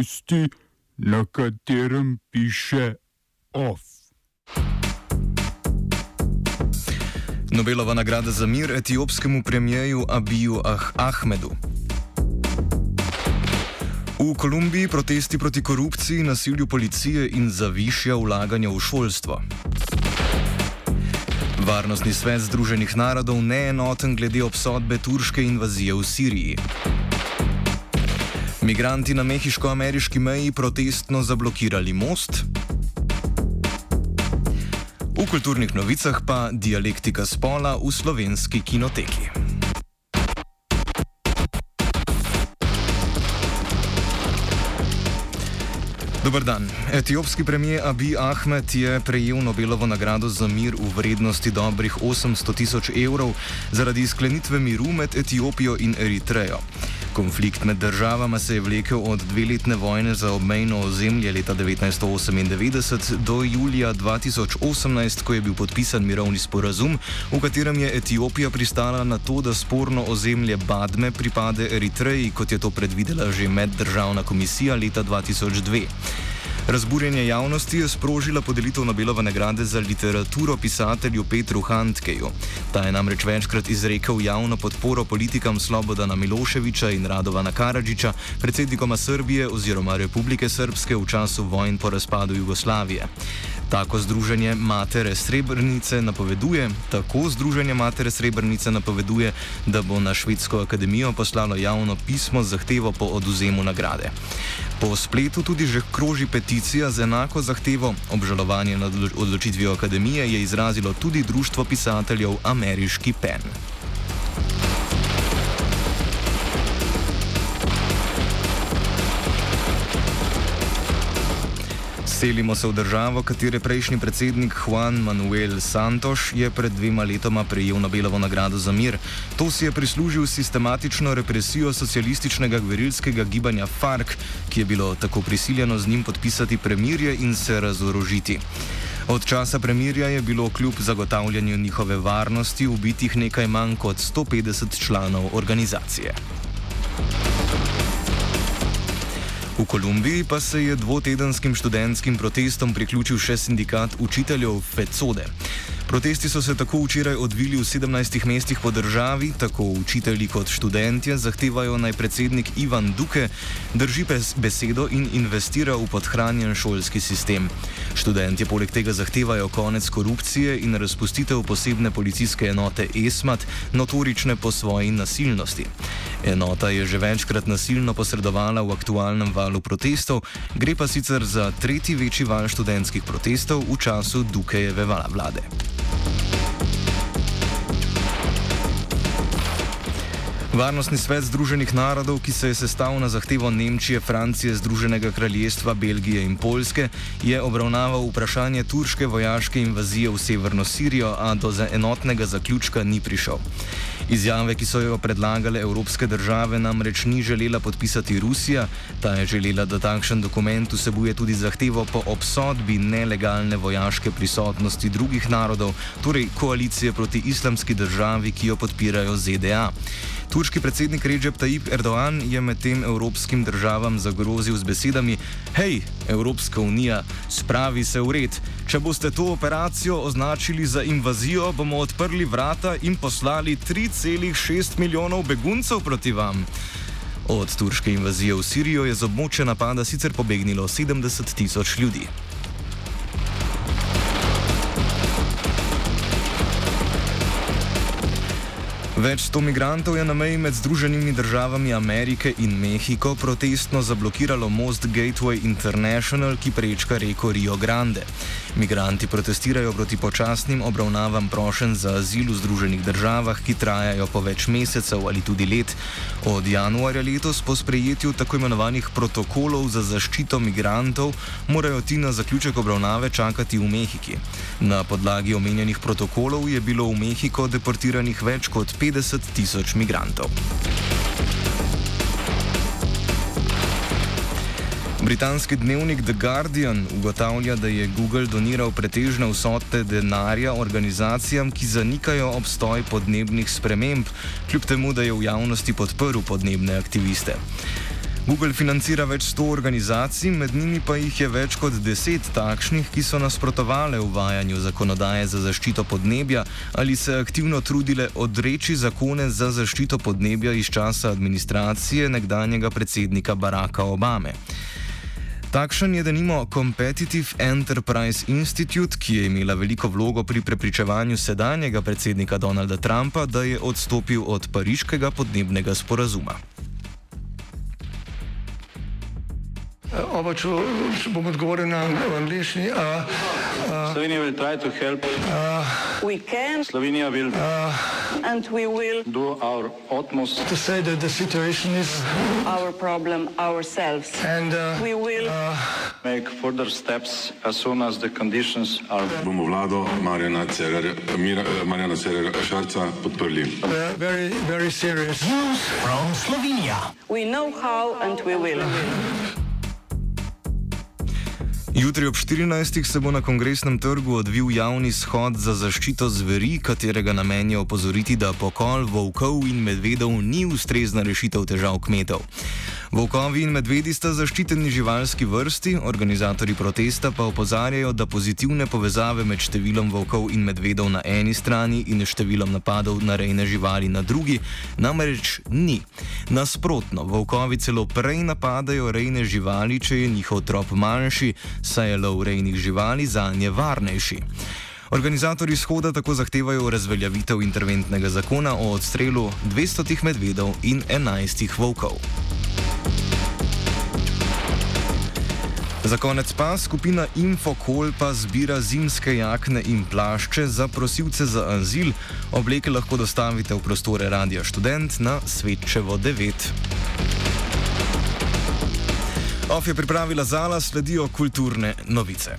tisti, na katerem piše OF. Nobelova nagrada za mir etiopskemu premijeju Abiju ah Ahmedu. V Kolumbiji protesti proti korupciji, nasilju policije in za višja vlaganja v šolstvo. Varnostni svet Združenih narodov neenoten glede obsodbe turške invazije v Siriji. Migranti na mehiško-ameriški meji protestno zablokirali most. V kulturnih novicah pa dialektika spola v slovenski kinoteki. Dobr dan. Etiopski premijer Abi Ahmed je prejel Nobelovo nagrado za mir v vrednosti dobrih 800 tisoč evrov zaradi sklenitve miru med Etiopijo in Eritrejo. Konflikt med državama se je vlekel od dveletne vojne za obmejno ozemlje leta 1998 do julija 2018, ko je bil podpisan mirovni sporazum, v katerem je Etiopija pristala na to, da sporno ozemlje Badme pripade Eritreji, kot je to predvidela že meddržavna komisija leta 2002. Razburjenje javnosti je sprožila podelitev Nobelove nagrade za literaturo pisatelju Petru Handkeju. Ta je namreč večkrat izrekel javno podporo politikam Slobodana Miloševiča in Radovana Karadžiča, predsednikoma Srbije oziroma Republike Srpske v času vojn po razpadu Jugoslavije. Tako združenje Matere Srebrnice napoveduje, tako združenje Matere Srebrnice napoveduje, da bo na Švedsko akademijo poslalo javno pismo z zahtevo po oduzemu nagrade. Po spletu tudi že kroži peticija z enako zahtevo. Obžalovanje nad odločitvijo akademije je izrazilo tudi Društvo pisateljev Ameriški PEN. Selimo se v državo, katere prejšnji predsednik Juan Manuel Santos je pred dvema letoma prejel Nobelovo nagrado za mir. To si je prislužil sistematično represijo socialističnega gverilskega gibanja FARC, ki je bilo tako prisiljeno z njim podpisati premirje in se razorožiti. Od časa premirja je bilo kljub zagotavljanju njihove varnosti ubitih nekaj manj kot 150 članov organizacije. V Kolumbiji pa se je dvotedenskim študentskim protestom priključil še sindikat učiteljev FECODE. Protesti so se tako včeraj odvili v 17 mestih po državi, tako učitelji kot študentje zahtevajo naj predsednik Ivan Duke drži besedo in investira v podhranjen šolski sistem. Študentje poleg tega zahtevajo konec korupcije in razpustitev posebne policijske enote ESMAT, notorične po svoji nasilnosti. Enota je že večkrat nasilno posredovala v aktualnem valu protestov, gre pa sicer za tretji večji val študentskih protestov v času Dukejeve vlade. Varnostni svet Združenih narodov, ki se je sestavil na zahtevo Nemčije, Francije, Združenega kraljestva, Belgije in Poljske, je obravnaval vprašanje turške vojaške invazije v severno Sirijo, a do enotnega zaključka ni prišel. Izjave, ki so jo predlagale evropske države, namreč ni želela podpisati Rusija, ta je želela, da takšen dokument vsebuje tudi zahtevo po obsodbi nelegalne vojaške prisotnosti drugih narodov, torej koalicije proti islamski državi, ki jo podpirajo ZDA. Turški predsednik Recep Tayyip Erdoğan je medtem evropskim državam zagrozil z besedami: Hej, Evropska unija, spravi se v red. Če boste to operacijo označili za invazijo, bomo odprli vrata in poslali 3,6 milijonov beguncev proti vam. Od turške invazije v Sirijo je z območja napada sicer pobegnilo 70 tisoč ljudi. Več sto migrantov je na meji med Združenimi državami Amerike in Mehiko protestno zablokiralo most Gateway International, ki prečka reko Rio Grande. Migranti protestirajo proti počasnim obravnavam prošen za azil v Združenih državah, ki trajajo po več mesecev ali tudi let. Od januarja letos po sprejetju tako imenovanih protokolov za zaščito migrantov morajo ti na zaključek obravnave čakati v Mehiki. Na podlagi omenjenih protokolov je bilo v Mehiko deportiranih več kot 50 50 tisoč migrantov. Britanski dnevnik The Guardian ugotavlja, da je Google doniral pretežne vsote denarja organizacijam, ki zanikajo obstoj podnebnih sprememb, kljub temu, da je v javnosti podprl podnebne aktiviste. Google financira več sto organizacij, med njimi pa jih je več kot deset takšnih, ki so nasprotovale uvajanju zakonodaje za zaščito podnebja ali se aktivno trudile odreči zakone za zaščito podnebja iz časa administracije nekdanjega predsednika Baracka Obame. Takšen je denimo Competitive Enterprise Institute, ki je imela veliko vlogo pri prepričevanju sedanjega predsednika Donalda Trumpa, da je odstopil od pariškega podnebnega sporazuma. Oba, če, če bom odgovoril na angliški. Uh, uh, Slovenija will try to help. Uh, we can. Slovenija will. Uh, and we will. Do our utmost. To say that the situation is. Our problem ourselves. And uh, we will. Uh, make further steps as soon as the conditions are. Bomo vlado Marjana Cererja Šarca podprli. Uh, very, very serious. News from Slovenia. We know how and we will. Jutri ob 14. se bo na kongresnem trgu odvil javni shod za zaščito zveri, katerega namen je opozoriti, da pokol volkov in medvedov ni ustrezna rešitev težav kmetov. Volkovi in medvedi sta zaščiteni živalski vrsti, organizatori protesta pa opozarjajo, da pozitivne povezave med številom volkov in medvedov na eni strani in številom napadov na rejne živali na drugi namreč ni. Nasprotno, volkovi celo prej napadajo rejne živali, če je njihov trop manjši, saj je lov rejnih živali za nje varnejši. Organizatori shoda tako zahtevajo razveljavitev interventnega zakona o odstrelu 200 medvedov in 11 volkov. Za konec pa skupina Infokol pa zbira zimske jakne in plašče za prosilce za azil. Obleke lahko dostavite v prostore Radio Student na Svečevo 9. Of je pripravila Zala, sledijo kulturne novice.